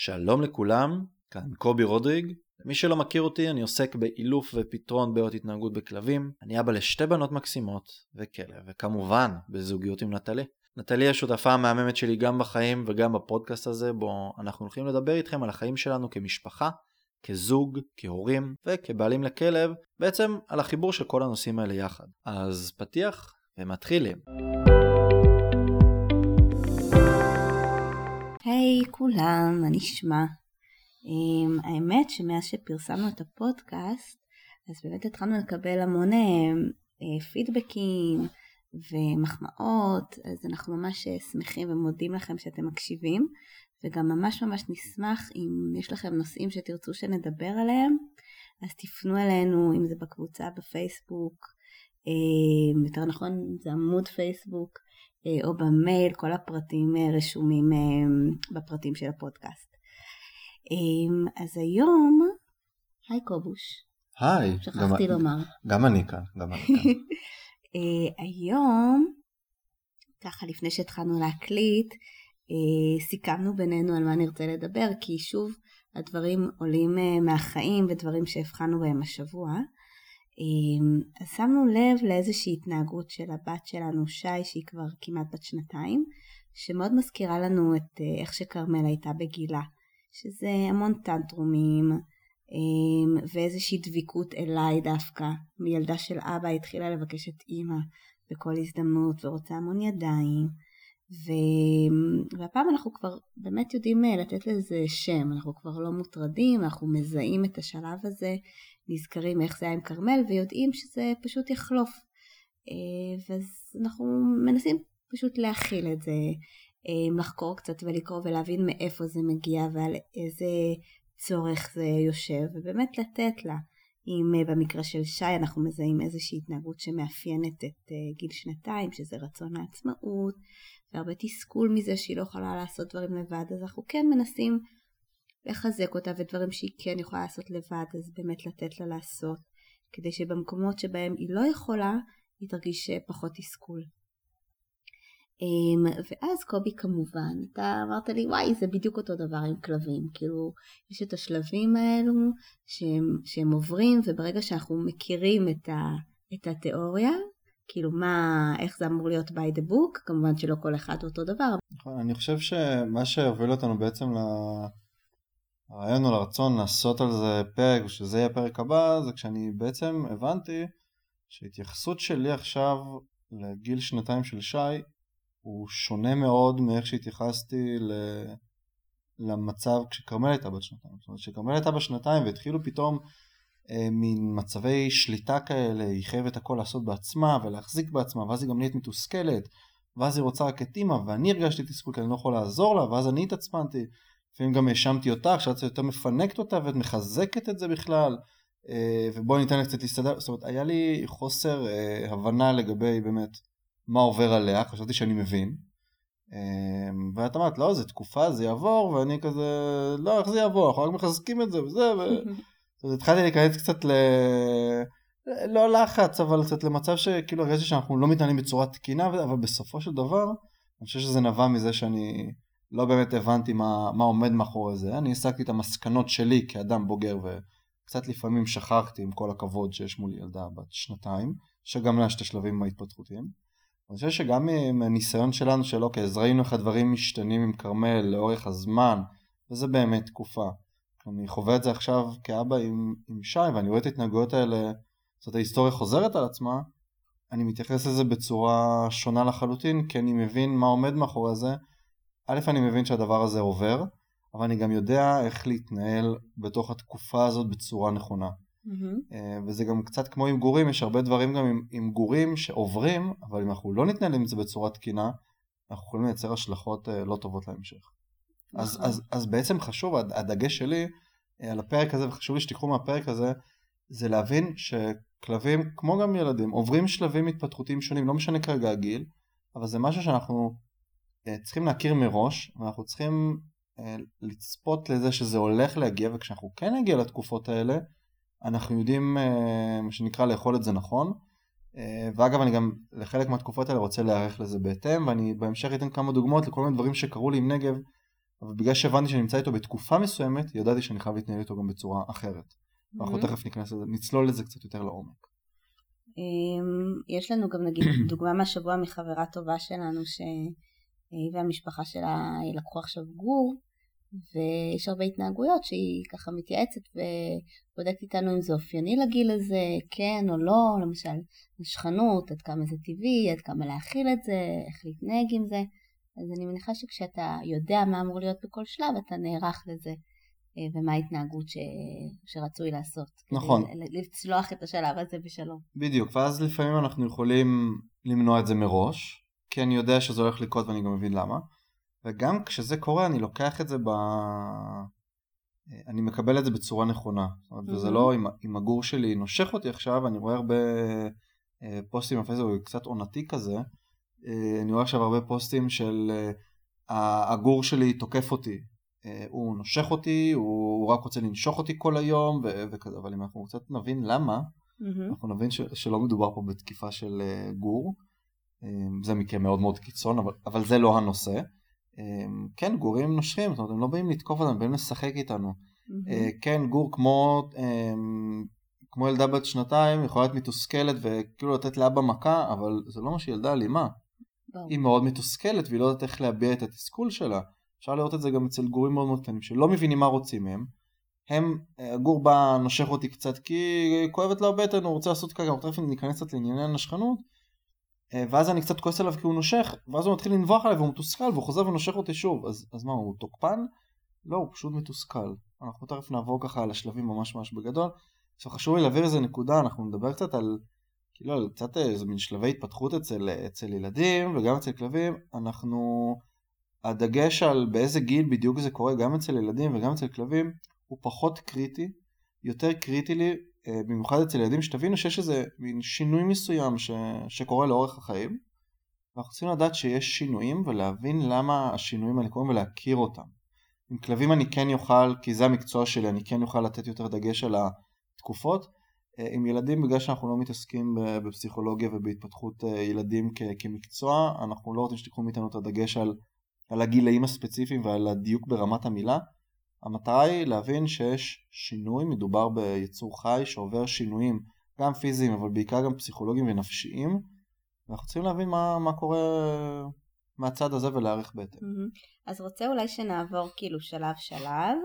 שלום לכולם, כאן קובי רודריג. למי שלא מכיר אותי, אני עוסק באילוף ופתרון בעיות התנהגות בכלבים. אני אבא לשתי בנות מקסימות וכלב, וכמובן בזוגיות עם נטלי. נטלי היא השותפה המהממת שלי גם בחיים וגם בפודקאסט הזה, בו אנחנו הולכים לדבר איתכם על החיים שלנו כמשפחה, כזוג, כהורים וכבעלים לכלב, בעצם על החיבור של כל הנושאים האלה יחד. אז פתיח ומתחילים. היי hey, כולם, מה נשמע? Um, האמת שמאז שפרסמנו את הפודקאסט, אז באמת התחלנו לקבל המון uh, פידבקים ומחמאות, אז אנחנו ממש שמחים ומודים לכם שאתם מקשיבים, וגם ממש ממש נשמח אם יש לכם נושאים שתרצו שנדבר עליהם, אז תפנו אלינו, אם זה בקבוצה בפייסבוק, uh, יותר נכון זה עמוד פייסבוק, אה, או במייל, כל הפרטים אה, רשומים אה, בפרטים של הפודקאסט. אז היום, היי קובוש. היי. שכחתי גם, לומר. גם אני כאן, גם אני כאן. היום, ככה לפני שהתחלנו להקליט, סיכמנו בינינו על מה נרצה לדבר, כי שוב, הדברים עולים מהחיים ודברים שהבחנו בהם השבוע. אמ, אז שמנו לב לאיזושהי התנהגות של הבת שלנו, שי, שהיא כבר כמעט בת שנתיים, שמאוד מזכירה לנו את אה, איך שכרמל הייתה בגילה, שזה המון טנטרומים אמ, ואיזושהי דביקות אליי דווקא, מילדה של אבא התחילה לבקש את אימא בכל הזדמנות ורוצה המון ידיים. ו... והפעם אנחנו כבר באמת יודעים אה, לתת לזה שם, אנחנו כבר לא מוטרדים, אנחנו מזהים את השלב הזה נזכרים איך זה היה עם כרמל ויודעים שזה פשוט יחלוף. אה, ואז אנחנו מנסים פשוט להכיל את זה, אה, לחקור קצת ולקרוא ולהבין מאיפה זה מגיע ועל איזה צורך זה יושב, ובאמת לתת לה. אם אה, במקרה של שי אנחנו מזהים איזושהי התנהגות שמאפיינת את גיל שנתיים, שזה רצון העצמאות, והרבה תסכול מזה שהיא לא יכולה לעשות דברים לבד, אז אנחנו כן מנסים לחזק אותה ודברים שהיא כן יכולה לעשות לבד אז באמת לתת לה לעשות כדי שבמקומות שבהם היא לא יכולה היא תרגיש פחות תסכול. אמ, ואז קובי כמובן, אתה אמרת לי וואי זה בדיוק אותו דבר עם כלבים, כאילו יש את השלבים האלו שהם, שהם עוברים וברגע שאנחנו מכירים את, ה, את התיאוריה, כאילו מה, איך זה אמור להיות by the book, כמובן שלא כל אחד אותו דבר. נכון, אני חושב שמה שהוביל אותנו בעצם ל... הרעיון או לרצון לעשות על זה פרק ושזה יהיה הפרק הבא זה כשאני בעצם הבנתי שהתייחסות שלי עכשיו לגיל שנתיים של שי הוא שונה מאוד מאיך שהתייחסתי ל... למצב כשכרמל הייתה בת שנתיים. זאת אומרת כשכרמל הייתה בת שנתיים והתחילו פתאום אה, מין מצבי שליטה כאלה, היא חייבת הכל לעשות בעצמה ולהחזיק בעצמה ואז היא גם נהיית מתוסכלת ואז היא רוצה רק את אימא ואני הרגשתי תסכול כי אני לא יכול לעזור לה ואז אני התעצמנתי לפעמים גם האשמתי אותך, שאת יותר מפנקת אותה ואת מחזקת את זה בכלל, אה, ובואי ניתן לה קצת להסתדר, זאת אומרת היה לי חוסר אה, הבנה לגבי באמת מה עובר עליה, חשבתי שאני מבין, אה, ואת אמרת לא זה תקופה זה יעבור ואני כזה לא איך זה יעבור? אנחנו רק מחזקים את זה וזה ו... התחלתי להיכנס קצת ל... לא לחץ אבל קצת למצב שכאילו הרגשתי שאנחנו לא מתנהלים בצורה תקינה אבל בסופו של דבר אני חושב שזה נבע מזה שאני לא באמת הבנתי מה, מה עומד מאחורי זה, אני הסקתי את המסקנות שלי כאדם בוגר וקצת לפעמים שכחתי עם כל הכבוד שיש מול ילדה בת שנתיים, שגם לה יש את השלבים ההתפתחותיים. אני חושב שגם מהניסיון שלנו של אוקיי, אז ראינו איך הדברים משתנים עם כרמל לאורך הזמן, וזה באמת תקופה. אני חווה את זה עכשיו כאבא עם, עם שי ואני רואה את ההתנהגויות האלה, זאת ההיסטוריה חוזרת על עצמה, אני מתייחס לזה בצורה שונה לחלוטין, כי אני מבין מה עומד מאחורי זה, א', אני מבין שהדבר הזה עובר, אבל אני גם יודע איך להתנהל בתוך התקופה הזאת בצורה נכונה. Mm-hmm. וזה גם קצת כמו עם גורים, יש הרבה דברים גם עם, עם גורים שעוברים, אבל אם אנחנו לא נתנהל עם זה בצורה תקינה, אנחנו יכולים לייצר השלכות אה, לא טובות להמשך. Mm-hmm. אז, אז, אז בעצם חשוב, הדגש שלי אה, על הפרק הזה, וחשוב לי שתיקחו מהפרק הזה, זה להבין שכלבים, כמו גם ילדים, עוברים שלבים התפתחותיים שונים, לא משנה כרגע הגיל, אבל זה משהו שאנחנו צריכים להכיר מראש ואנחנו צריכים אה, לצפות לזה שזה הולך להגיע וכשאנחנו כן נגיע לתקופות האלה אנחנו יודעים אה, מה שנקרא לאכול את זה נכון ואגב אני גם לחלק מהתקופות האלה רוצה להיערך לזה בהתאם ואני בהמשך אתן כמה דוגמאות לכל מיני דברים שקרו לי עם נגב אבל בגלל שהבנתי שאני נמצא איתו בתקופה מסוימת, ידעתי שאני חייב להתנהל איתו גם בצורה אחרת. Mm-hmm. ואנחנו תכף ניכנס לזה, נצלול לזה קצת יותר לעומק. אמ, יש לנו גם נגיד דוגמה מהשבוע מחברה טובה שלנו שהיא והמשפחה שלה לקחו עכשיו גור ויש הרבה התנהגויות שהיא ככה מתייעצת ובודקת איתנו אם זה אופייני לגיל הזה, כן או לא, למשל נשכנות, עד כמה זה טבעי, עד כמה להכיל את זה, איך להתנהג עם זה. אז אני מניחה שכשאתה יודע מה אמור להיות בכל שלב, אתה נערך לזה אה, ומה ההתנהגות ש... שרצוי לעשות. נכון. לצלוח את השלב הזה בשלום. בדיוק, ואז לפעמים אנחנו יכולים למנוע את זה מראש, כי אני יודע שזה הולך לקרות ואני גם מבין למה. וגם כשזה קורה אני לוקח את זה ב... אני מקבל את זה בצורה נכונה. זאת אומרת, וזה Mhm. לא אם, הגור שלי נושך אותי עכשיו, אני רואה הרבה אה, פוסטים בפייסבוק, קצת עונתי כזה. אה, אני רואה עכשיו הרבה פוסטים של אה, הגור שלי תוקף אותי. הוא נושך אותי, הוא, הוא רק רוצה לנשוך אותי כל היום ו- וכזה, אבל אם אנחנו קצת נבין למה, מהמם. אנחנו נבין ש- שלא מדובר פה בתקיפה של גור. אה, זה מקרה מאוד מאוד קיצון, אבל, אבל זה לא הנושא. אה, כן, גורים נושכים, זאת אומרת, הם לא באים לתקוף אותנו, הם באים לשחק איתנו. אה, כן, גור כמו, אה, כמו ילדה בת שנתיים, יכולה להיות מתוסכלת וכאילו לתת לאבא מכה, אבל זה לא מה שילדה אלימה. היא מאוד מתוסכלת והיא לא יודעת איך להביע את התסכול שלה. אפשר לראות את זה גם אצל גורים מאוד מאוד קטנים שלא מבינים מה רוצים מהם. הם, אה, הגור בא נושך אותי קצת כי כואבת לו הבטן, הוא רוצה לעשות ככה, תכף ניכנס קצת לענייני הנשכנות. אה, ואז אני קצת כועס עליו כי הוא נושך, ואז הוא מתחיל לנבוח עליי והוא מתוסכל והוא חוזר ונושך אותי שוב. אז, אז מה, הוא תוקפן? לא, הוא פשוט מתוסכל. אנחנו תכף נעבור ככה על השלבים ממש ממש בגדול. עכשיו חשוב לי להעביר איזה נקודה, אנחנו נדבר קצת על, כאילו, על קצת איזה מין שלבי התפתחות אצל, אצל ילדים וגם אצל כלבים. אנחנו, הדגש על באיזה גיל בדיוק זה קורה גם אצל ילדים וגם אצל כלבים הוא פחות קריטי, יותר קריטי לי, במיוחד אצל ילדים, שתבינו שיש איזה מין שינוי מסוים ש, שקורה לאורך החיים. ואנחנו צריכים לדעת שיש שינויים ולהבין למה השינויים האלה קורים ולהכיר אותם. עם כלבים אני כן יוכל, כי זה המקצוע שלי, אני כן יוכל לתת יותר דגש על התקופות. אה, עם ילדים, בגלל שאנחנו לא מתעסקים בפסיכולוגיה ובהתפתחות אה, ילדים כ- כמקצוע, אנחנו לא רוצים שתיקחו מאיתנו את הדגש על, על הגילאים הספציפיים ועל הדיוק ברמת המילה. המטרה היא להבין שיש שינוי, מדובר ביצור חי שעובר שינויים גם פיזיים אבל בעיקר גם פסיכולוגיים ונפשיים ואנחנו צריכים להבין מה, מה קורה מהצד הזה ולהערך בהתאם. אז רוצה אולי שנעבור כאילו שלב שלב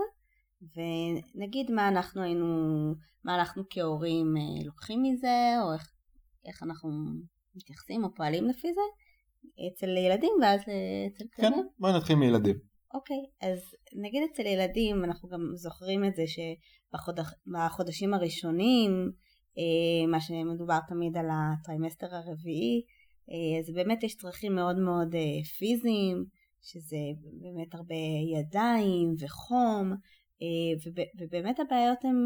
ונגיד מה אנחנו היינו, מה אנחנו כהורים אה, לוקחים מזה או איך, איך אנחנו מתייחסים או פועלים לפי זה אצל ילדים ואז אה, אצל כן, כלבים. בואי נתחיל מילדים. אוקיי, אז נגיד אצל ילדים אנחנו גם זוכרים את זה שבחודשים הראשונים, אה, מה שמדובר תמיד על הטרימסטר הרביעי, אה, אז באמת יש צרכים מאוד מאוד אה, פיזיים, שזה באמת הרבה ידיים וחום, וב- ובאמת הבעיות הן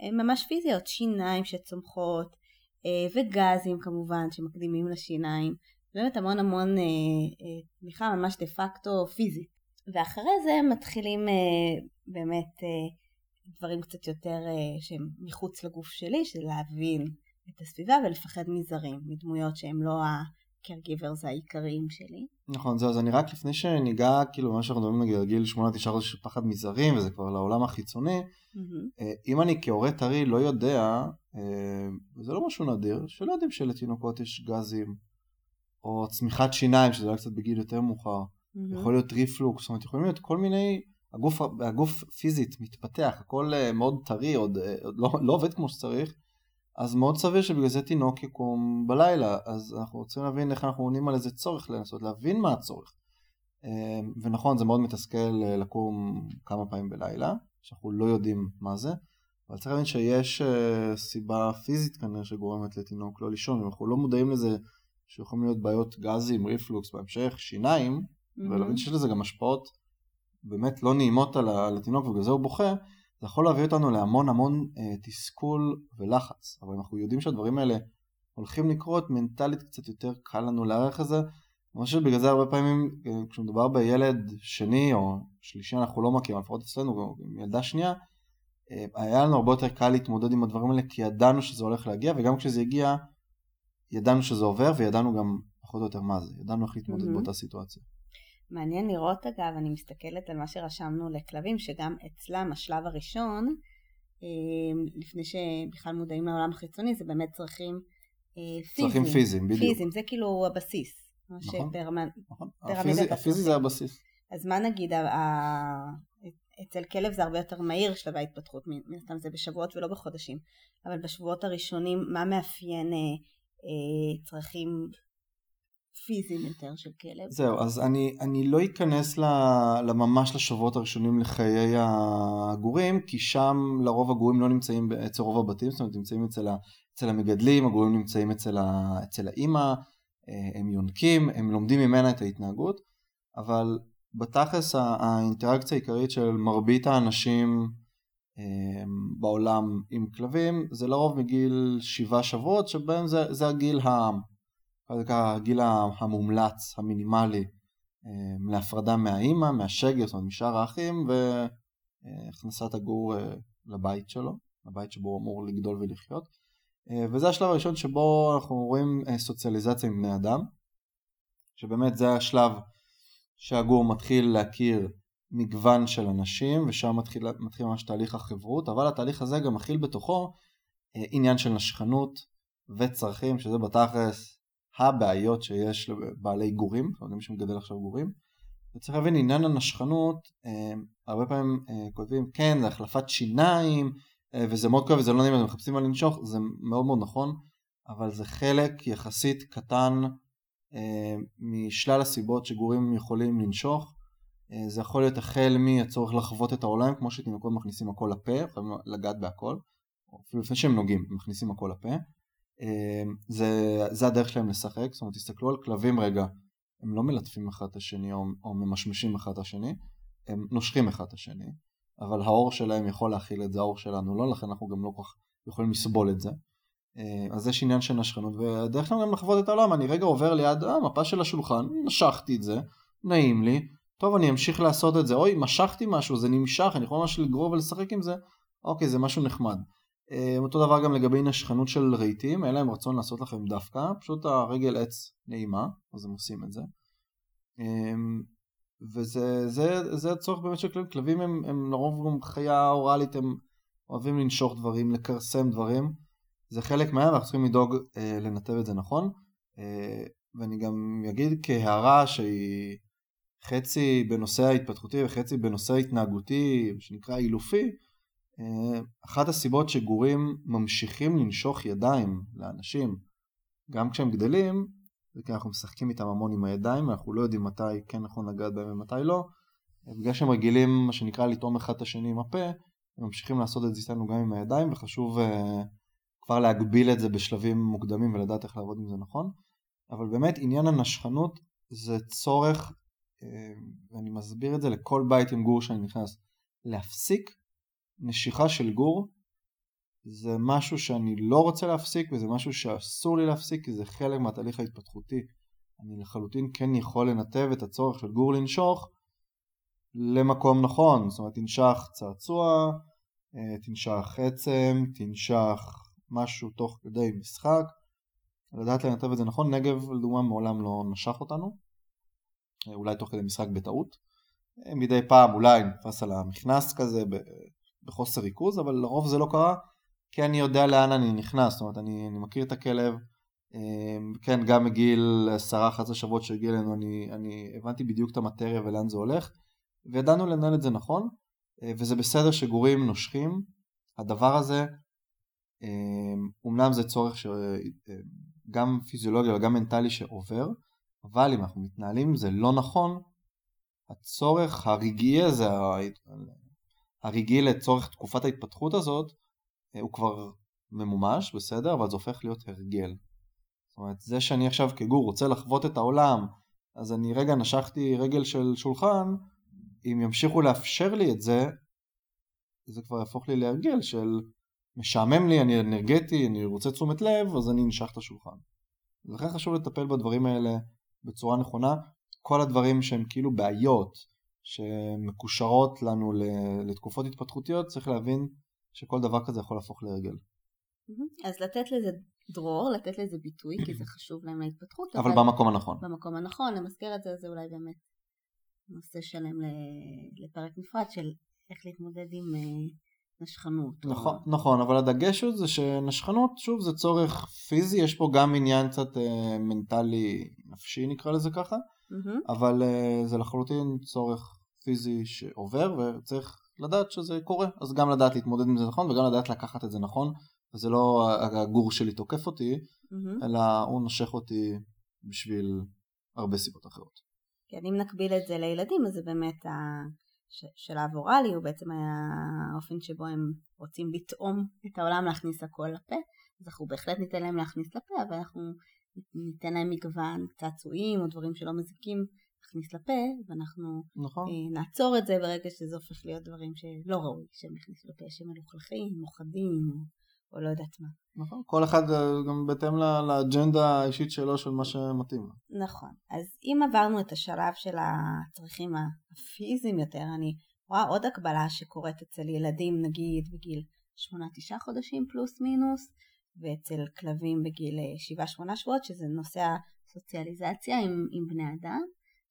הן ממש פיזיות, שיניים שצומחות, וגזים כמובן שמקדימים לשיניים, באמת המון המון תמיכה ממש דה פקטו פיזית. ואחרי זה מתחילים אה, באמת אה, דברים קצת יותר אה, שהם מחוץ לגוף שלי, של להבין את הסביבה ולפחד מזרים, מדמויות שהם לא ה-caregivers העיקריים שלי. נכון, זהו, אז אני רק לפני שניגע, כאילו, מה שאנחנו מדברים נגיד על גיל 8-9 חודשים של פחד מזרים, וזה כבר לעולם החיצוני. אה, אם אני כהורה טרי לא יודע, אה, וזה לא משהו נדיר, שלא יודעים שלתינוקות יש גזים, או צמיחת שיניים, שזה היה קצת בגיל יותר מאוחר, מהמם. יכול להיות ריפלוקס, זאת אומרת, יכולים להיות כל מיני, הגוף, הגוף פיזית מתפתח, הכל אה, מאוד טרי, עוד, אה, עוד לא, לא עובד כמו שצריך, אז מאוד סביר שבגלל זה תינוק יקום בלילה, אז אנחנו רוצים להבין איך אנחנו עונים על איזה צורך, לנסות להבין מה הצורך. אה, ונכון, זה מאוד מתסכל לקום כמה פעמים בלילה, שאנחנו לא יודעים מה זה, אבל צריך להבין שיש סיבה פיזית כנראה שגורמת לתינוק לא לישון, אם אנחנו לא מודעים לזה שיכולים להיות בעיות גזים, ריפלוקס בהמשך, שיניים, מהמם. ולהבין שיש לזה גם השפעות באמת לא נעימות על התינוק ובגלל זה הוא בוכה, זה יכול להביא אותנו להמון המון אה, תסכול ולחץ. אבל אנחנו יודעים שהדברים האלה הולכים לקרות, מנטלית קצת יותר קל לנו להערך את זה. אני חושב שבגלל זה הרבה פעמים אה, כשמדובר בילד שני או שלישי אנחנו לא מכירים, לפחות אצלנו, עם ילדה שנייה, אה, היה לנו הרבה יותר קל להתמודד עם הדברים האלה כי ידענו שזה הולך להגיע וגם כשזה הגיע ידענו שזה עובר וידענו גם פחות או יותר מה זה, ידענו איך להתמודד מהמם. באותה סיטואציה. מעניין לראות אגב, אני מסתכלת על מה שרשמנו לכלבים, שגם אצלם השלב הראשון, אה, לפני שבכלל מודעים לעולם החיצוני, זה באמת צרכים פיזיים. צרכים פיזיים, בדיוק. פיזיים, זה כאילו הבסיס. נכון, ברמה, נכון. הפיזי, זה הבסיס. אז מה נגיד, ה- אצל כלב זה הרבה יותר מהיר שלבי ההתפתחות, מן הסתם זה בשבועות ולא בחודשים, אבל בשבועות הראשונים מה מאפיין אה, אה, צרכים פיזיים יותר של כלב? זהו, אז אני, אני לא אכנס לממש לשבועות הראשונים לחיי הגורים, כי שם לרוב הגורים לא נמצאים אצל רוב הבתים, זאת אומרת נמצאים אצל, ה, אצל המגדלים, הגורים נמצאים אצל, ה, אצל האימא, אה, הם יונקים, הם לומדים ממנה את ההתנהגות, אבל בתכלס האינטראקציה העיקרית של מרבית האנשים אה, בעולם עם כלבים זה לרוב מגיל שבעה שבועות שבהם זה, זה הגיל ה... הגיל המומלץ, המינימלי, אה, להפרדה מהאימא, מהשגר, זאת אומרת משאר האחים, והכנסת הגור אה, לבית שלו, לבית שבו הוא אמור לגדול ולחיות. אה, וזה השלב הראשון שבו אנחנו רואים סוציאליזציה עם בני אדם, שבאמת זה השלב שהגור מתחיל להכיר מגוון של אנשים, ושם מתחיל, מתחיל ממש תהליך החברות, אבל התהליך הזה גם מכיל בתוכו עניין של נשכנות וצרכים, שזה בתכלס הבעיות שיש לבעלי גורים, זאת אומרת מי שמגדל עכשיו גורים. וצריך להבין עניין הנשכנות, אה, הרבה פעמים אה, כותבים כן זה החלפת שיניים אה, וזה מאוד כואב וזה לא נעים, מחפשים מה לנשוך, זה מאוד מאוד נכון, אבל זה חלק יחסית קטן משלל הסיבות שגורים יכולים לנשוך. זה יכול להיות החל מהצורך לחוות את העולם, כמו שתינוקות מכניסים הכל לפה, יכולים לגעת בהכל, או אפילו לפני שהם נוגעים, מכניסים הכל לפה. אה, זה, זה הדרך שלהם לשחק, זאת אומרת תסתכלו על כלבים רגע, הם לא מלטפים אחד את השני או, או ממשמשים אחד את השני, הם נושכים אחד את השני, אבל העור שלהם יכול להכיל את זה, העור שלנו לא, לכן אנחנו גם לא כל כך יכולים לסבול את זה. אה, אז יש עניין של נשכנות, ודרך כלל גם לחוות את העולם, אני רגע עובר ליד המפה של השולחן, נשכתי את זה, נעים לי, טוב אני אמשיך לעשות את זה, אוי משכתי משהו, זה נמשך, אני יכול ממש לגרור ולשחק עם זה, אוקיי זה משהו נחמד. אה, אותו דבר גם לגבי נשכנות של רהיטים, אין להם רצון לעשות לכם דווקא, פשוט הרגל עץ נעימה, אז הם עושים את זה. אה, וזה זה, זה הצורך באמת של כלבים, כלבים הם, הם לרוב גם חיה אוראלית, הם אוהבים לנשוך דברים, לכרסם דברים, זה חלק מהם, אנחנו צריכים לדאוג אה, לנתב את זה נכון, אה, ואני גם אגיד כהערה שהיא חצי בנושא ההתפתחותי וחצי בנושא ההתנהגותי, שנקרא אילופי, אחת הסיבות שגורים ממשיכים לנשוך ידיים לאנשים, גם כשהם גדלים, זה כי אנחנו משחקים איתם המון עם הידיים, אנחנו לא יודעים מתי כן נכון לגעת בהם ומתי לא, בגלל שהם רגילים מה שנקרא לטעום אחד את השני עם הפה, הם ממשיכים לעשות את זה איתנו גם עם הידיים, וחשוב uh, כבר להגביל את זה בשלבים מוקדמים ולדעת איך לעבוד עם זה נכון, אבל באמת עניין הנשכנות זה צורך, uh, ואני מסביר את זה לכל בית עם גור שאני נכנס, להפסיק נשיכה של גור זה משהו שאני לא רוצה להפסיק וזה משהו שאסור לי להפסיק כי זה חלק מהתהליך ההתפתחותי. אני לחלוטין כן יכול לנתב את הצורך של גור לנשוך למקום נכון, זאת אומרת תנשך צעצוע, תנשך עצם, תנשך משהו תוך כדי משחק, לדעת לנתב את זה נכון, נגב לדוגמה מעולם לא נשך אותנו, אולי תוך כדי משחק בטעות, מדי פעם אולי נתפס על המכנס כזה בחוסר ריכוז, אבל לרוב זה לא קרה כי אני יודע לאן אני נכנס, זאת אומרת אני, אני מכיר את הכלב, כן גם מגיל 10-11 שבועות שהגיע אלינו אני, אני הבנתי בדיוק את המטריה ולאן זה הולך וידענו לנהל את זה נכון וזה בסדר שגורים נושכים, הדבר הזה אומנם זה צורך גם פיזיולוגי וגם מנטלי שעובר, אבל אם אנחנו מתנהלים זה לא נכון, הצורך הרגעי הזה, הרגעי לצורך תקופת ההתפתחות הזאת, הוא כבר ממומש, בסדר, אבל זה הופך להיות הרגל. זאת אומרת, זה שאני עכשיו כגור רוצה לחוות את העולם, אז אני רגע נשכתי רגל של שולחן, אם ימשיכו לאפשר לי את זה, זה כבר יהפוך לי להרגל של משעמם לי, אני אנרגטי, אני רוצה תשומת לב, אז אני נשך את השולחן. לכן חשוב לטפל בדברים האלה בצורה נכונה. כל הדברים שהם כאילו בעיות, שמקושרות לנו לתקופות התפתחותיות, צריך להבין שכל דבר כזה יכול להפוך להרגל. אז לתת לזה דרור, לתת לזה ביטוי, כי זה חשוב להם להתפתחות. אבל, אבל במקום הנכון. במקום הנכון, למזכר את זה, זה אולי באמת נושא שלם לפרק נפרד של איך להתמודד עם נשכנות. נכון, או... נכון, אבל הדגש הוא זה שנשכנות, שוב, זה צורך פיזי, יש פה גם עניין קצת אה, מנטלי נפשי נקרא לזה ככה, mm-hmm. אבל אה, זה לחלוטין צורך פיזי שעובר וצריך לדעת שזה קורה, אז גם לדעת להתמודד עם זה נכון וגם לדעת לקחת את זה נכון, וזה לא הגור שלי תוקף אותי, mm-hmm. אלא הוא נושך אותי בשביל הרבה סיבות אחרות. כן, אם נקביל את זה לילדים, אז זה באמת השלב אוראלי, הוא בעצם היה האופן שבו הם רוצים לטעום את העולם, להכניס הכל לפה, אז אנחנו בהחלט ניתן להם להכניס לפה, אבל אנחנו ניתן להם מגוון צעצועים או דברים שלא מזיקים להכניס לפה, ואנחנו נכון. אה, נעצור את זה ברגע שזה הופך להיות דברים שלא ראוי שהם יכניסו לפה, שהם מלוכלכים, מוחדים, או, או לא יודעת מה. נכון, כל אחד אה, גם בהתאם לאג'נדה האישית שלו של מה שמתאים לו. נכון, אז אם עברנו את השלב של הצרכים הפיזיים יותר, אני רואה עוד הקבלה שקורית אצל ילדים נגיד בגיל 8-9 חודשים פלוס מינוס, ואצל כלבים בגיל 7-8 שבועות, שזה נושא הסוציאליזציה עם, עם בני אדם,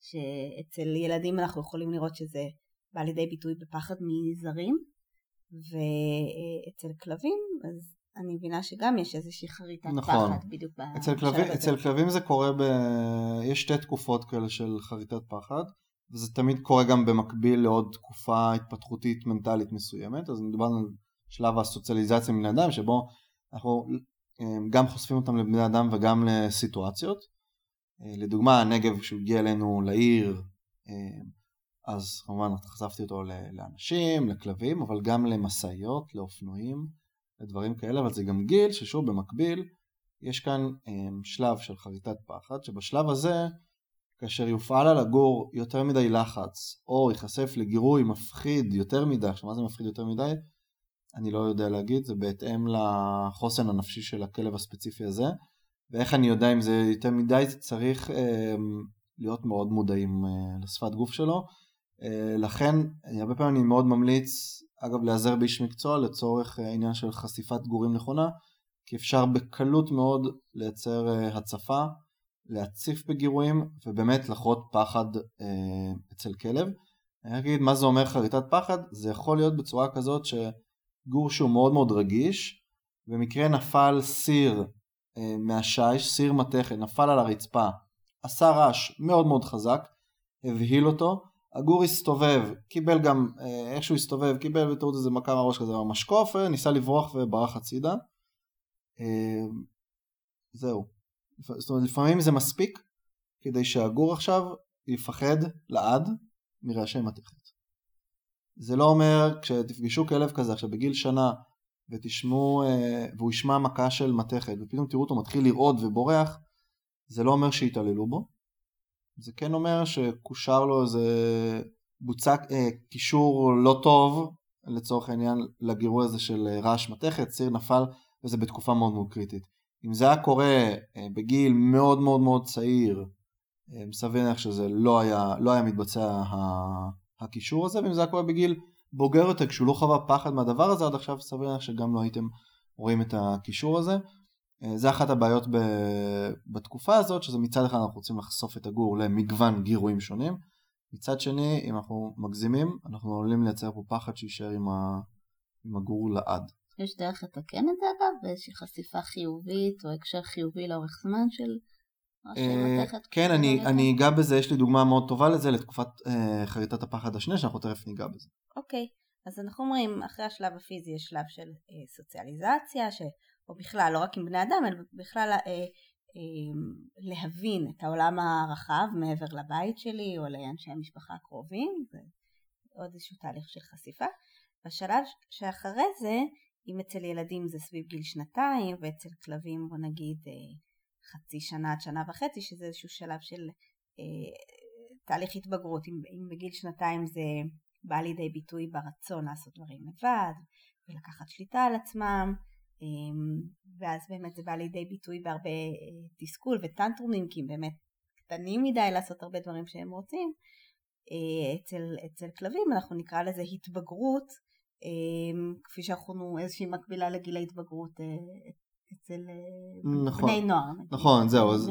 שאצל ילדים אנחנו יכולים לראות שזה בא לידי ביטוי בפחד מזרים, ואצל כלבים אז אני מבינה שגם יש איזושהי חריטת נכון. פחד בדיוק אצל כלבים, אצל כלבים זה קורה ב... יש שתי תקופות כאלה של חריטת פחד, וזה תמיד קורה גם במקביל לעוד תקופה התפתחותית מנטלית מסוימת, אז מדובר על שלב הסוציאליזציה מבני אדם, שבו אנחנו אה, גם חושפים אותם לבני אדם וגם לסיטואציות. אה, לדוגמה, הנגב כשהוא הגיע אלינו לעיר, אה, אז כמובן חשפתי אותו לאנשים, לכלבים, אבל גם למשאיות, לאופנועים. ודברים כאלה, אבל זה גם גיל ששוב במקביל יש כאן um, שלב של חריטת פחד, שבשלב הזה כאשר יופעל על הגור יותר מדי לחץ או ייחשף לגירוי מפחיד יותר מדי, עכשיו מה זה מפחיד יותר מדי? אני לא יודע להגיד, זה בהתאם לחוסן הנפשי של הכלב הספציפי הזה ואיך אני יודע אם זה יותר מדי, זה צריך um, להיות מאוד מודעים uh, לשפת גוף שלו uh, לכן הרבה פעמים אני מאוד ממליץ אגב להיעזר באיש מקצוע לצורך אה, העניין של חשיפת גורים נכונה, כי אפשר בקלות מאוד לייצר אה, הצפה, להציף בגירויים ובאמת לחרות פחד אה, אצל כלב. אני אגיד מה זה אומר חריטת פחד, זה יכול להיות בצורה כזאת שגור שהוא מאוד מאוד רגיש, במקרה נפל סיר אה, מהשיש, סיר מתכת, נפל על הרצפה, עשה רעש מאוד מאוד חזק, הבהיל אותו, הגור הסתובב, קיבל גם, אה, איך שהוא הסתובב, קיבל בטעות איזה מכה מהראש כזה במשקוף, ניסה לברוח וברח הצידה. אה, זהו. זאת אומרת, לפעמים זה מספיק כדי שהגור עכשיו יפחד לעד מרעשי מתכת. זה לא אומר, כשתפגשו כלב כזה עכשיו בגיל שנה ותשמעו, אה, והוא ישמע מכה של מתכת ופתאום תראו אותו מתחיל לרעוד ובורח, זה לא אומר שיתעללו בו. זה כן אומר שקושר לו איזה בוצע אה, קישור לא טוב לצורך העניין לגירוי הזה של אה, רעש מתכת, ציר נפל וזה בתקופה מאוד מאוד קריטית. אם זה היה קורה אה, בגיל מאוד מאוד מאוד צעיר, אה, מסביר להניח שזה לא היה, לא היה מתבצע הקישור הזה, ואם זה היה קורה בגיל בוגר יותר כשהוא לא חווה פחד מהדבר הזה עד עכשיו, סביר להניח שגם לא הייתם רואים את הקישור הזה. אה, זה אחת הבעיות בתקופה הזאת, שזה מצד אחד אנחנו רוצים לחשוף את הגור למגוון גירויים שונים, מצד שני, אם אנחנו מגזימים, אנחנו עלולים לייצר פה פחד שיישאר עם, ה... עם הגור לעד. יש דרך לתקן את זה אגב? באיזושהי חשיפה חיובית או הקשר חיובי לאורך זמן של אה, כן, אני, אני אגע בזה, יש לי דוגמה מאוד טובה לזה, לתקופת אה, חריטת הפחד השנייה, שאנחנו תכף ניגע בזה. אוקיי, אז אנחנו אומרים, אחרי השלב הפיזי יש שלב של אה, סוציאליזציה, ש... או בכלל, לא רק עם בני אדם, אלא בכלל אה, אה, להבין את העולם הרחב מעבר לבית שלי או לאנשי המשפחה הקרובים, זה עוד איזשהו תהליך של חשיפה. בשלב שאחרי זה, אם אצל ילדים זה סביב גיל שנתיים ואצל כלבים בוא נגיד אה, חצי שנה עד שנה וחצי, שזה איזשהו שלב של אה, תהליך התבגרות, אם, אם בגיל שנתיים זה בא לידי ביטוי ברצון לעשות דברים לבד ולקחת שליטה על עצמם אמ, ואז באמת זה בא לידי ביטוי בהרבה אה, תסכול וטנטרומים כי הם באמת קטנים מדי לעשות הרבה דברים שהם רוצים. אה, אצל, אצל כלבים אנחנו נקרא לזה התבגרות אמ, כפי שאנחנו איזושהי מקבילה לגיל ההתבגרות אה, אצל נכון. בני נוער. נכון, זהו, אז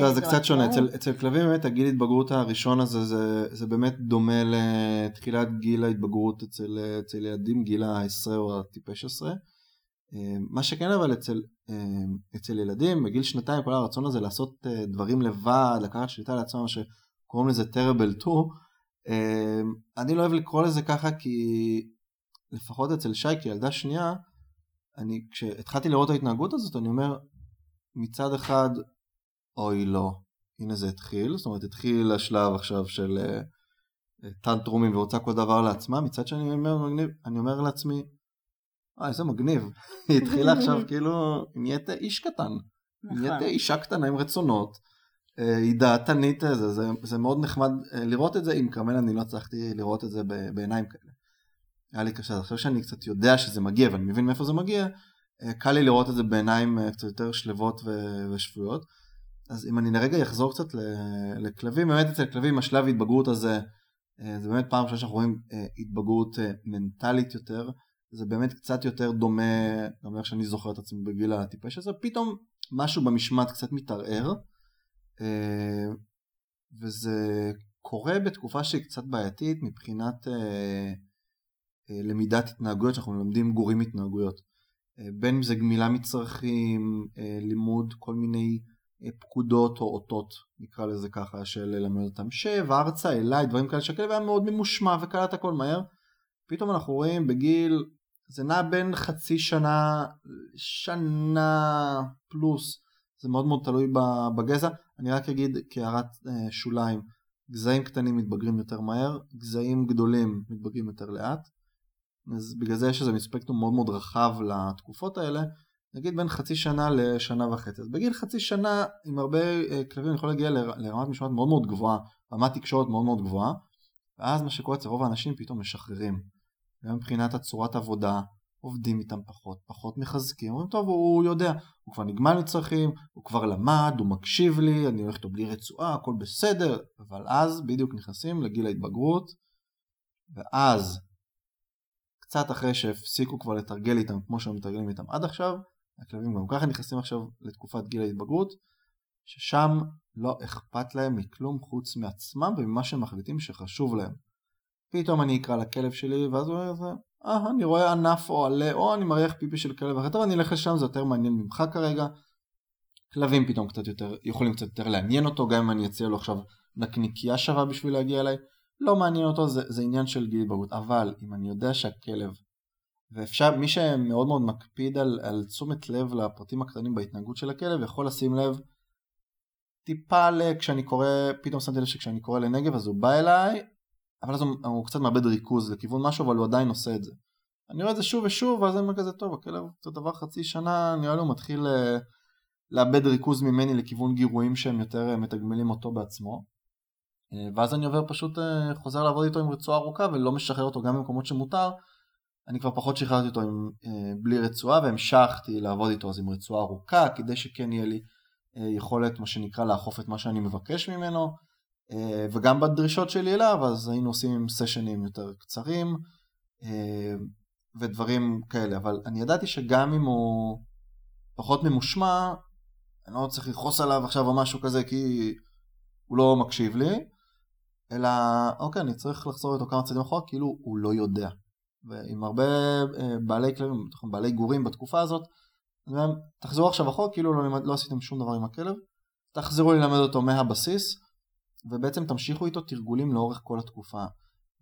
זה, זה קצת שונה. עצמאות. אצל, אצל כלבים באמת הגיל התבגרות הראשון הזה זה, זה באמת דומה לתחילת גיל ההתבגרות אצל, אצל ילדים, גיל ה-10 או הטיפש עשרה. אה, מה שכן אבל אצל, אה, אצל ילדים בגיל שנתיים כל הרצון הזה לעשות אה, דברים לבד, לקחת שליטה לעצמם, שקוראים לזה terrible 2, אני לא אוהב לקרוא לזה ככה כי לפחות אצל שי כילדה שנייה, אני כשהתחלתי לראות את ההתנהגות הזאת אני אומר מצד אחד אוי לא, הנה זה התחיל, זאת אומרת התחיל השלב עכשיו של אה, טנטרומים ורוצה כל דבר לעצמה, מצד שני אני אומר, מגניב, אני אומר לעצמי, אה איזה מגניב, היא התחילה עכשיו כאילו, נהיית איש קטן, נהיית נכון. אישה קטנה עם רצונות, אה, היא דעתנית, זה, זה, זה מאוד נחמד לראות את זה, עם כרמל אני לא הצלחתי לראות את זה בעיניים כאלה. היה לי קשה, אז עכשיו שאני קצת יודע שזה מגיע ואני מבין מאיפה זה מגיע, אה, קל לי לראות את זה בעיניים אה, קצת יותר שלוות ושפויות. אז אם אני לרגע אחזור קצת לכלבים, באמת אצל כלבים השלב התבגרות הזה, אה, זה באמת פעם ראשונה שאנחנו רואים התבגרות מנטלית יותר, זה באמת קצת יותר דומה, גם איך שאני זוכר את עצמי בגיל הטיפש הזה, פתאום משהו במשמעת קצת מתערער, וזה קורה בתקופה שהיא קצת בעייתית מבחינת למידת התנהגויות, שאנחנו מלמדים גורים התנהגויות. אה, בין אם זה גמילה מצרכים, אה, לימוד כל מיני אה, פקודות או אותות, נקרא לזה ככה, של ללמד אותם שב, ארצה, אליי, דברים כאלה שהכלב היה מאוד ממושמע וקלט הכל מהר. פתאום אנחנו רואים בגיל, זה נע בין חצי שנה, שנה פלוס, זה מאוד מאוד תלוי בגזע. אני רק אגיד כהערת שוליים, גזעים קטנים מתבגרים יותר מהר, גזעים גדולים מתבגרים יותר לאט. אז בגלל זה יש איזה מספקטרום מאוד מאוד רחב לתקופות האלה, נגיד בין חצי שנה לשנה וחצי. אז בגיל חצי שנה עם הרבה אה, כלבים יכול להגיע לר- לרמת משמעת מאוד מאוד גבוהה, רמת תקשורת מאוד מאוד גבוהה, ואז מה שקורה אצל רוב האנשים פתאום משחררים. גם מבחינת הצורת עבודה, עובדים איתם פחות, פחות מחזקים, אומרים טוב הוא יודע, הוא כבר נגמל מצרכים, הוא כבר למד, הוא מקשיב לי, אני הולך איתו בלי רצועה, הכל בסדר, אבל אז בדיוק נכנסים לגיל ההתבגרות, ואז קצת אחרי שהפסיקו כבר לתרגל איתם כמו שהם מתרגלים איתם עד עכשיו, הכלבים גם ככה נכנסים עכשיו לתקופת גיל ההתבגרות, ששם לא אכפת להם מכלום חוץ מעצמם וממה שהם מחליטים שחשוב להם. פתאום אני אקרא לכלב שלי ואז הוא אומר, אה, אני רואה ענף או עלה או אני מריח פיפי של כלב אחר, טוב אני אלך לשם זה יותר מעניין ממך כרגע. כלבים פתאום קצת יותר, יכולים קצת יותר לעניין אותו, גם אם אני אציע לו עכשיו נקניקייה שווה בשביל להגיע אליי, לא מעניין אותו, זה, זה עניין של גיל התבגרות, אבל אם אני יודע שהכלב, ואפשר, מי שמאוד מאוד מקפיד על, על תשומת לב לפרטים הקטנים בהתנהגות של הכלב, יכול לשים לב טיפה ל... כשאני קורא, פתאום שמתי לב שכשאני קורא לנגב אז הוא בא אליי, אבל אז הוא, הוא קצת מאבד ריכוז לכיוון משהו, אבל הוא עדיין עושה את זה. אני רואה את זה שוב ושוב, ואז אני אומר כזה, טוב, הכלב קצת עבר חצי שנה, נראה לי הוא מתחיל אה, לאבד ריכוז ממני לכיוון גירויים שהם יותר אה, מתגמלים אותו בעצמו. אה, ואז אני עובר פשוט, אה, חוזר לעבוד איתו עם רצועה ארוכה ולא משחרר אותו גם במקומות שמותר. אני כבר פחות שחררתי אותו עם, אה, בלי רצועה והמשכתי לעבוד איתו אז עם רצועה ארוכה כדי שכן יהיה לי יכולת מה שנקרא לאכוף את מה שאני מבקש ממנו. וגם בדרישות שלי אליו אז היינו עושים סשנים יותר קצרים ודברים כאלה. אבל אני ידעתי שגם אם הוא פחות ממושמע אני לא צריך לכעוס עליו עכשיו או משהו כזה כי הוא לא מקשיב לי אלא אוקיי אני צריך לחזור איתו כמה צעדים אחורה כאילו הוא לא יודע ועם הרבה אה, בעלי כלבים, בעלי גורים בתקופה הזאת, אני אומר, תחזרו עכשיו אחורה, כאילו לא, לא עשיתם שום דבר עם הכלב, תחזרו ללמד אותו מהבסיס, ובעצם תמשיכו איתו תרגולים לאורך כל התקופה.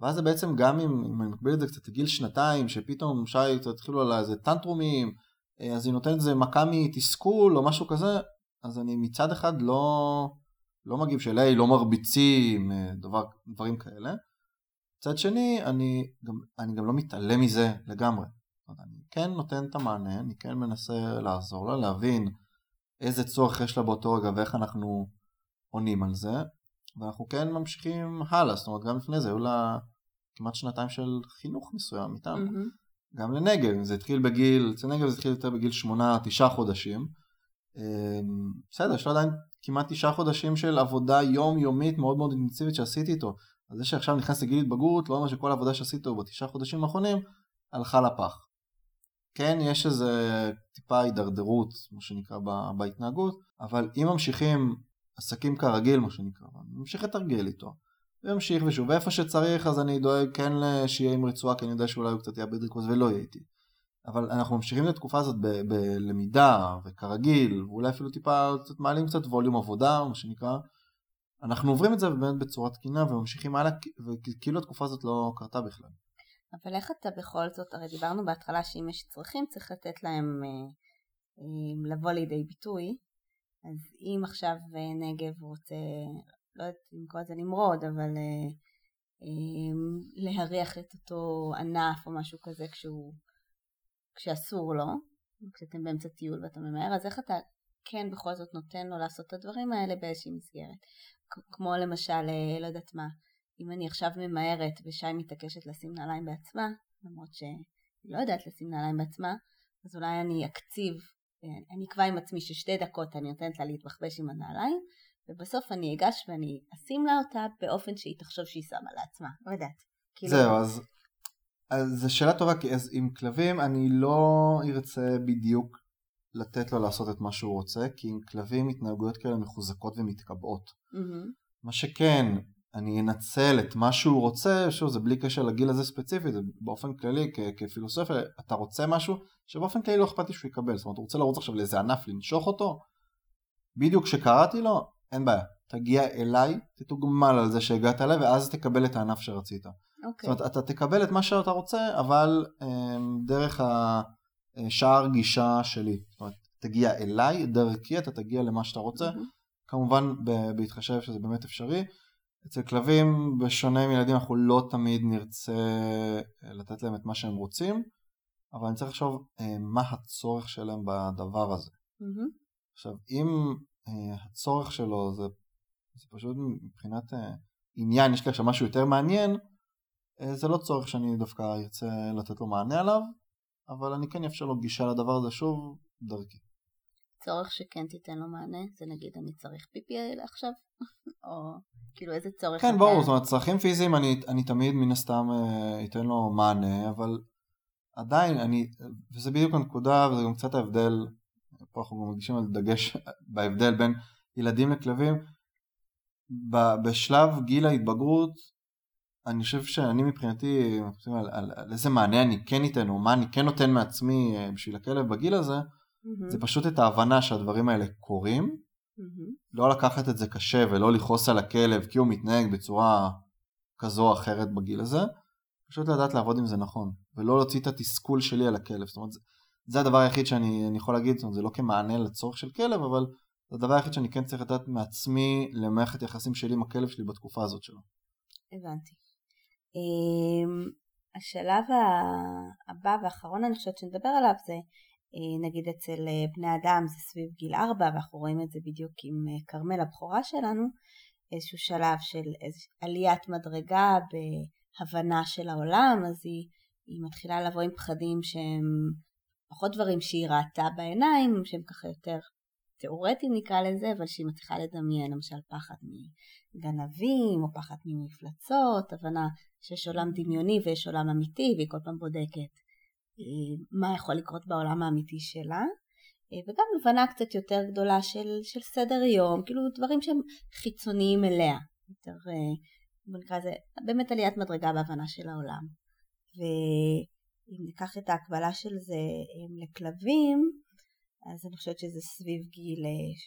ואז זה בעצם גם אם, אם אני מקביל את זה קצת לגיל שנתיים, שפתאום שי התחילו על איזה טנטרומים, אה, אז היא נותנת איזה מכה מתסכול או משהו כזה, אז אני מצד אחד לא, לא מגיב של היי, לא מרביצים, אה, דבר, דברים כאלה. מצד שני, אני גם, אני גם לא מתעלם מזה לגמרי. אני כן נותן את המענה, אני כן מנסה לעזור לה, להבין איזה צורך יש לה באותו רגע ואיך אנחנו עונים על זה, ואנחנו כן ממשיכים הלאה, זאת אומרת גם לפני זה היו לה כמעט שנתיים של חינוך מסוים איתנו, מהמם. גם לנגב, זה התחיל בגיל, אצל נגב זה התחיל יותר בגיל שמונה, תשעה חודשים, אמ, בסדר, יש לה עדיין כמעט תשעה חודשים של עבודה יומיומית מאוד מאוד אינטנסיבית שעשיתי איתו, אז זה שעכשיו נכנס לגיל התבגרות לא אומר שכל העבודה שעשיתי איתו בתשעה חודשים האחרונים הלכה לפח. כן יש איזה טיפה הידרדרות, מה שנקרא, בהתנהגות, אבל אם ממשיכים עסקים כרגיל, מה שנקרא, ממשיך לתרגל איתו. וימשיך ושוב, ואיפה שצריך אז אני דואג כן שיהיה עם רצועה, כי אני יודע שאולי הוא קצת יאבד ריכוז ולא יהיה איתי. אבל אנחנו ממשיכים את התקופה הזאת בלמידה וכרגיל, ואולי אפילו טיפה קצת מעלים קצת ווליום עבודה, מה שנקרא. אנחנו עוברים את זה באמת בצורה תקינה וממשיכים הלאה, וכאילו התקופה הזאת לא קרתה בכלל. אבל איך אתה בכל זאת, הרי דיברנו בהתחלה שאם יש צרכים צריך לתת להם אה, אה, לבוא לידי ביטוי, אז אם עכשיו אה, נגב רוצה, לא יודעת אם קורא לזה נמרוד, אבל אה, אה, להריח את אותו ענף או משהו כזה כשהוא, כשאסור לו, כשאתם באמצע טיול ואתה ממהר, אז איך אתה כן בכל זאת נותן לו לעשות את הדברים האלה באיזושהי מסגרת. כמו למשל, אה, לא יודעת מה, אם אני עכשיו ממהרת ושי מתעקשת לשים נעליים בעצמה, למרות שהיא לא יודעת לשים נעליים בעצמה, אז אולי אני אקציב, אה, אני אקבע עם עצמי ששתי דקות אני נותנת לה להתבחבש עם הנעליים, ובסוף אני אגש ואני אשים לה אותה באופן שהיא תחשוב שהיא שמה לעצמה, לא יודעת. כאילו... זהו, אז, אז זו שאלה טובה, כי אז עם כלבים אני לא ארצה בדיוק לתת לו לעשות את מה שהוא רוצה, כי עם כלבים התנהגויות כאלה מחוזקות ומתקבעות. Mm-hmm. מה שכן, אני אנצל את מה שהוא רוצה, שוב זה בלי קשר לגיל הזה ספציפית, זה באופן כללי כ- כפילוסופיה, אתה רוצה משהו שבאופן כללי לא אכפת לי שהוא יקבל, זאת אומרת הוא רוצה לרוץ עכשיו לאיזה ענף לנשוך אותו, בדיוק כשקראתי לו, אין בעיה, תגיע אליי, תתוגמל על זה שהגעת אליי ואז תקבל את הענף שרצית. Okay. אוקיי. זאת אומרת אתה תקבל את מה שאתה רוצה, אבל אמ, דרך השער גישה שלי, זאת אומרת תגיע אליי, דרכי אתה תגיע למה שאתה רוצה, mm-hmm. כמובן בהתחשב שזה באמת אפשרי. אצל כלבים, בשונה מילדים, אנחנו לא תמיד נרצה אה, לתת להם את מה שהם רוצים, אבל אני צריך לחשוב אה, מה הצורך שלהם בדבר הזה. Mm-hmm. עכשיו, אם אה, הצורך שלו זה, זה פשוט מבחינת עניין, יש לי עכשיו משהו יותר מעניין, זה לא צורך שאני דווקא ארצה לתת לו מענה עליו, אבל אני כן אאפשר לו גישה לדבר הזה שוב דרכי. צורך שכן תיתן לו מענה? זה נגיד אני צריך פיפי עכשיו? או כאילו איזה צורך? כן, ברור, זאת אומרת צרכים פיזיים אני, אני תמיד מן הסתם אה, אתן לו מענה, אבל עדיין אני, וזה בדיוק הנקודה וזה גם קצת ההבדל, פה אנחנו גם מדגישים על דגש בהבדל בין ילדים לכלבים, בשלב גיל ההתבגרות אני חושב שאני מבחינתי, על, על, על איזה מענה אני כן אתן או מה אני כן נותן מעצמי אה, בשביל הכלב בגיל הזה, mm-hmm. זה פשוט את ההבנה שהדברים האלה קורים, mm-hmm. לא לקחת את זה קשה ולא לכעוס על הכלב כי הוא מתנהג בצורה כזו או אחרת בגיל הזה, פשוט לדעת לעבוד עם זה נכון, ולא להוציא את התסכול שלי על הכלב, זאת אומרת זה, זה הדבר היחיד שאני יכול להגיד, זאת אומרת זה לא כמענה לצורך של כלב, אבל זה הדבר היחיד שאני כן צריך לדעת מעצמי למערכת יחסים שלי עם הכלב שלי בתקופה הזאת שלו. הבנתי. אמ, השלב הבא והאחרון אני חושבת שנדבר עליו זה אה, נגיד אצל אה, בני אדם זה סביב גיל 4 ואנחנו רואים את זה בדיוק עם אה, כרמל הבכורה שלנו איזשהו שלב של עליית מדרגה בהבנה של העולם אז היא, היא מתחילה לבוא עם פחדים שהם פחות דברים שהיא ראתה בעיניים שהם ככה יותר תיאורטיים נקרא לזה אבל שהיא מצליחה לדמיין למשל פחד מגנבים או פחד ממפלצות הבנה שיש עולם דמיוני ויש עולם אמיתי והיא כל פעם בודקת מה יכול לקרות בעולם האמיתי שלה אה, וגם הבנה קצת יותר גדולה של, של סדר יום, כאילו דברים שהם חיצוניים אליה, יותר, אה, בוא נקרא לזה, באמת עליית מדרגה בהבנה של העולם. ואם ניקח את ההקבלה של זה אה, לכלבים, אז אני חושבת שזה סביב גיל,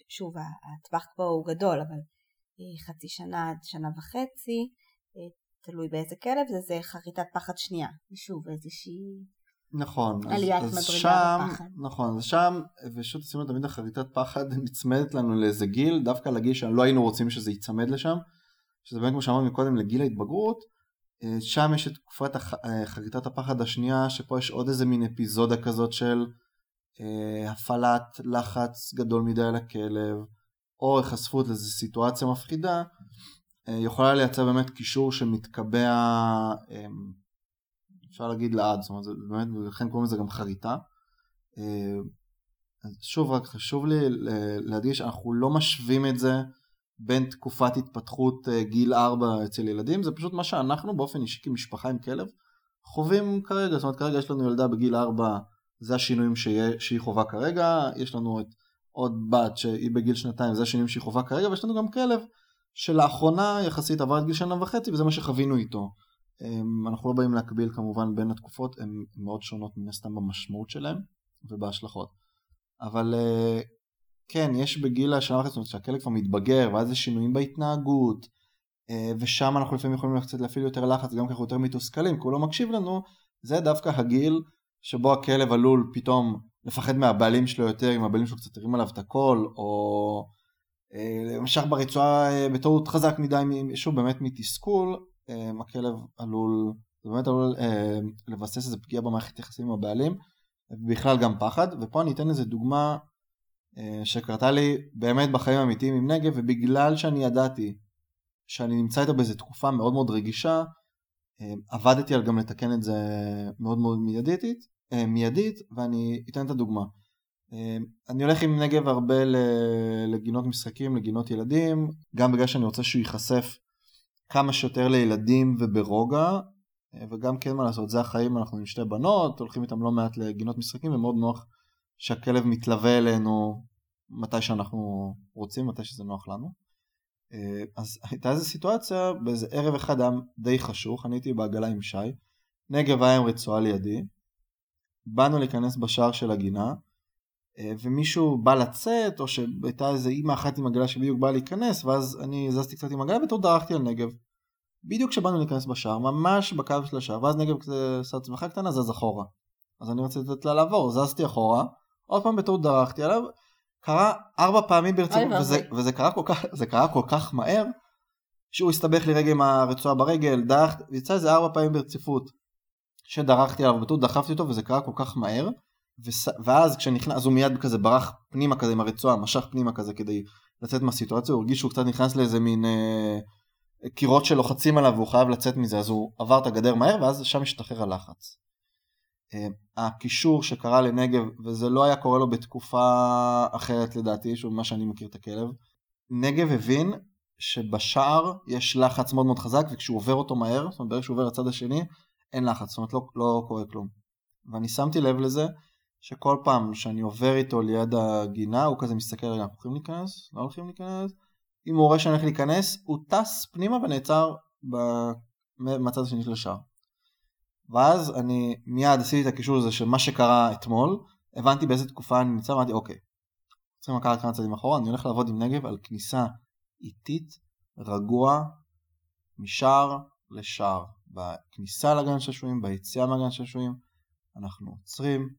שוב הטווח פה הוא גדול, אבל חצי שנה עד שנה וחצי, תלוי באיזה כלב, זה, זה חריטת פחד שנייה, שוב איזושהי נכון. עליית מדרגה שם, בפחד. נכון, אז שם, ושוב עשינו תמיד החריטת פחד נצמדת לנו לאיזה גיל, דווקא לגיל שלא היינו רוצים שזה ייצמד לשם, שזה באמת כמו שאמרנו מקודם לגיל ההתבגרות, אה, שם יש את תקופת אה, חריטת הפחד השנייה, שפה יש עוד איזה מין אפיזודה כזאת של אה, הפעלת לחץ גדול מדי על הכלב, או היחשפות לאיזו סיטואציה מפחידה, אה, יכולה לייצר באמת קישור שמתקבע אה, אפשר להגיד לעד, זאת אומרת, זה באמת, ולכן קוראים לזה גם חריטה. אה, אז שוב, רק חשוב לי להדגיש, אנחנו לא משווים את זה בין תקופת התפתחות אה, גיל 4 אצל ילדים, זה פשוט מה שאנחנו באופן אישי כמשפחה עם כלב חווים כרגע, זאת אומרת כרגע יש לנו ילדה בגיל 4, זה השינויים שיה, שהיא חובה כרגע, יש לנו את עוד בת שהיא בגיל שנתיים, זה השינויים שהיא חובה כרגע, ויש לנו גם כלב שלאחרונה יחסית עבר את גיל שנה וחצי וזה מה שחווינו איתו. אמ, אנחנו לא באים להקביל כמובן בין התקופות, הן מאוד שונות מן הסתם במשמעות שלהן ובהשלכות. אבל אה, כן, יש בגיל השנה וחצי, זאת אומרת שהכלב כבר מתבגר, ואז יש שינויים בהתנהגות, אה, ושם אנחנו לפעמים יכולים קצת להפעיל יותר לחץ, גם ככה יותר מתוסכלים, כי הוא לא מקשיב לנו, זה דווקא הגיל שבו הכלב עלול פתאום לפחד מהבעלים שלו יותר, אם הבעלים שלו קצת הרים עליו את הקול, או אה, משך ברצועה אה, בטעות חזק מדי, שוב באמת מתסכול, הכלב עלול, זה באמת עלול לבסס איזה פגיעה במערכת יחסים עם הבעלים, ובכלל גם פחד, ופה אני אתן איזה דוגמה שקרתה לי באמת בחיים האמיתיים עם נגב, ובגלל שאני ידעתי שאני נמצא איתה באיזה תקופה מאוד מאוד רגישה, אה, עבדתי על גם לתקן את זה מאוד מאוד מיידית, אה, מיידית ואני אתן את הדוגמה. אה, אני הולך עם נגב הרבה לגינות משחקים, לגינות ילדים, גם בגלל שאני רוצה שהוא ייחשף כמה שיותר לילדים וברוגע, וגם כן מה לעשות, זה החיים, אנחנו עם שתי בנות, הולכים איתם לא מעט לגינות משחקים ומאוד נוח שהכלב מתלווה אלינו מתי שאנחנו רוצים, מתי שזה נוח לנו. אה, אז הייתה איזו סיטואציה, באיזה ערב אחד היה די חשוך, אני הייתי בעגלה עם שי, נגב היה עם רצועה לידי, באנו להיכנס בשער של הגינה, אה, ומישהו בא לצאת, או שהייתה איזה אימא אחת עם עגלה שבדיוק באה להיכנס, ואז אני זזתי קצת עם עגלה וטוב דרכתי על נגב. בדיוק כשבאנו להיכנס בשער, ממש בקו של השער, ואז נגב כזה עשה צמחה קטנה, זז אחורה. אז אני רציתי לתת לה לעבור, זזתי אחורה, עוד פעם בטעות דרכתי עליו, קרה ארבע פעמים ברצינות, וזה, וזה קרה כל כך, זה קרה כל כך מהר, שהוא הסתבך לי רגע עם הרצועה ברגל, דרך, יצא איזה ארבע פעמים ברציפות, שדרכתי עליו בטעות, דחפתי אותו, וזה קרה כל כך מהר, וס, ואז כשנכנס, אז הוא מיד כזה ברח פנימה כזה עם הרצועה, משך פנימה כזה כדי לצאת מהסיטואציה, הוא הרגיש שהוא קצת נכנס לאיזה מין אה, קירות שלוחצים עליו והוא חייב לצאת מזה, אז הוא עבר את הגדר מהר, ואז שם השתחרר הלחץ. אה, הקישור שקרה לנגב, וזה לא היה קורה לו בתקופה אחרת לדעתי, שוב מה שאני מכיר את הכלב, נגב הבין שבשער יש לחץ מאוד מאוד חזק, וכשהוא עובר אותו מהר, זאת אומרת ברגע שהוא עובר לצד השני, אין לחץ, זאת אומרת לא, לא קורה כלום. ואני שמתי לב לזה, שכל פעם שאני עובר איתו ליד הגינה, הוא כזה מסתכל, רגע, אנחנו הולכים להיכנס? לא הולכים להיכנס? אם הוא רואה שאני הולך להיכנס, הוא טס פנימה ונעצר מהצד השני של השער. ואז אני מיד עשיתי את הקישור הזה של מה שקרה אתמול, הבנתי באיזה תקופה אני נמצא, אמרתי אוקיי, צריכים לקחת כמה צעדים אחורה, אני הולך לעבוד עם נגב על כניסה איטית, רגוע, משער לשער. בכניסה לגן שעשועים, ביציאה מהגן שעשועים, אנחנו עוצרים,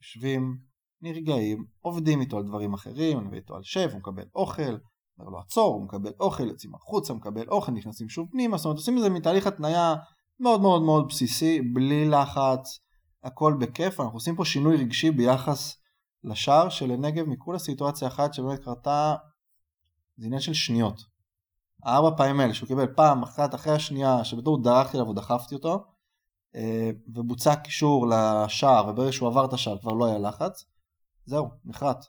יושבים, נרגעים, עובדים איתו על דברים אחרים, אני מביא איתו על שף, הוא מקבל אוכל, אומר לו עצור, הוא מקבל אוכל, יוצאים החוצה, מקבל אוכל, נכנסים שוב פנימה, זאת אומרת עושים איזה מתהליך התניה מאוד מאוד מאוד בסיסי, בלי לחץ, הכל בכיף, אנחנו עושים פה שינוי רגשי ביחס לשער שלנגב מכולה סיטואציה אחת שבאמת קרתה, זה עניין של שניות. הארבע פעמים האלה שהוא קיבל פעם אחת אחרי השנייה שבטור דרכתי עליו ודחפתי אותו אה, ובוצע קישור לשער וברגע שהוא עבר את השער כבר לא היה לחץ זהו, נחרט.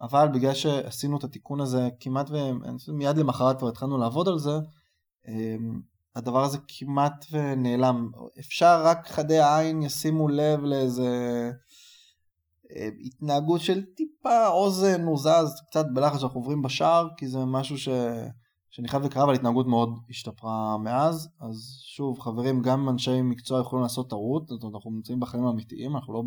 אבל בגלל שעשינו את התיקון הזה כמעט ומיד למחרת כבר התחלנו לעבוד על זה אה, הדבר הזה כמעט ונעלם. אפשר רק חדי העין ישימו לב לאיזה אה, התנהגות של טיפה אוזן הוא זז קצת בלחץ שאנחנו עוברים בשער כי זה משהו ש... שאני חייב לקרוא אבל התנהגות מאוד השתפרה מאז אז שוב חברים גם אנשי מקצוע יכולים לעשות טעות זאת אומרת אנחנו נמצאים בחיים האמיתיים אנחנו לא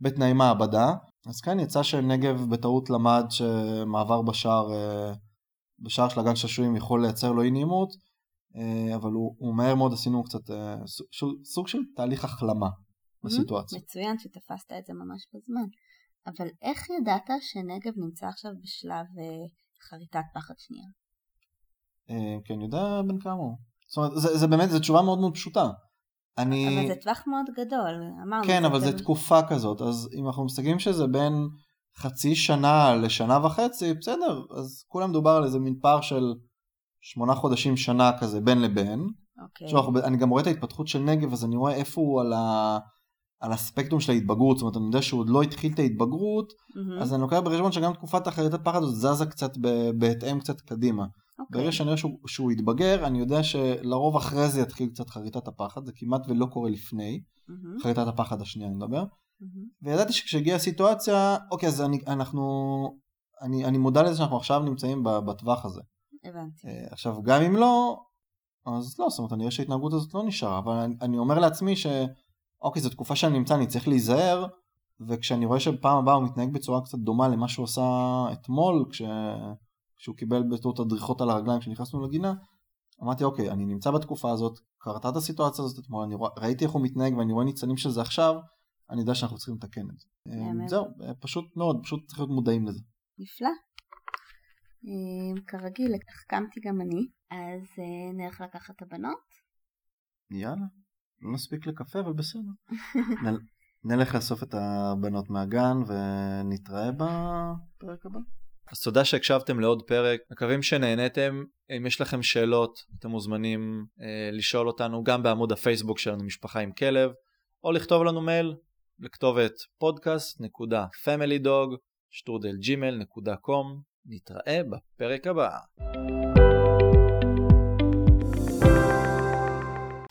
בתנאי מעבדה אז כאן יצא שנגב בטעות למד שמעבר בשער אה, בשער של הגן שעשועים יכול לייצר לו אי נעימות אה, אבל הוא, הוא מהר מאוד עשינו קצת אה, סוג, סוג של תהליך החלמה בסיטואציה. מצוין שתפסת את זה ממש בזמן. אבל איך ידעת שנגב נמצא עכשיו בשלב חריטת פחד שנייה? כי אני יודע בן כמה הוא. זאת אומרת, זה, זה באמת, זו תשובה מאוד מאוד פשוטה. אני... אבל זה טווח מאוד גדול, אמרנו. כן, אבל זו תקופה כזאת, אז אם אנחנו מסתכלים שזה בין חצי שנה לשנה וחצי, בסדר, אז כולם מדובר על איזה מין פער של שמונה חודשים שנה כזה בין לבין. אוקיי. עכשיו אני גם רואה את ההתפתחות של נגב אז אני רואה איפה הוא על, ה... על הספקטרום של ההתבגרות, זאת אומרת אני יודע שהוא עוד לא התחיל את ההתבגרות, mm-hmm. אז אני לוקח בחשבון שגם תקופת אחרית הפחד הזאת זזה קצת בהתאם קצת קדימה. Okay. אוקיי. ברגע שאני רואה שהוא, שהוא יתבגר, אני יודע שלרוב אחרי זה יתחיל קצת חריטת הפחד, זה כמעט ולא קורה לפני, mm-hmm. חריטת הפחד השנייה אני מדבר. וידעתי שכשהגיעה הסיטואציה, אוקיי, אז אני, אנחנו, אני, אני מודע לזה שאנחנו עכשיו נמצאים בטווח הזה. הבנתי. אה, עכשיו, גם אם לא, אז לא, זאת אומרת, אני רואה שההתנהגות הזאת לא נשארה, אבל אני, אני אומר לעצמי ש... אוקיי, זו תקופה שאני נמצא, אני צריך להיזהר, וכשאני רואה שבפעם הבאה הוא מתנהג בצורה קצת דומה למה שהוא עשה אתמול, כש... כשהוא קיבל בתור תדריכות על הרגליים כשנכנסנו לגינה, אמרתי, אוקיי, אני נמצא בתקופה הזאת, קרתה את הסיטואציה הזאת אתמול, אני רוא... ראיתי איך הוא מתנהג ואני רואה ניצנים של זה עכשיו, אני יודע שאנחנו צריכים לתקן את זה. באמת. זהו, פשוט מאוד, פשוט צריך להיות מודעים לזה. נפלא. אה, כרגיל, החכמתי גם אני, אז אה, נלך לקחת את הבנות. יאללה, לא נספיק לקפה, אבל בסדר. נל... נלך לאסוף את הבנות מהגן ונתראה בפרק הבא. אז תודה שהקשבתם לעוד פרק, מקווים שנהניתם. אם יש לכם שאלות, אתם מוזמנים אה, לשאול אותנו גם בעמוד הפייסבוק שלנו משפחה עם כלב, או לכתוב לנו מייל לכתובת podcast.familydog שטרודלג'ימל.com נתראה בפרק הבא.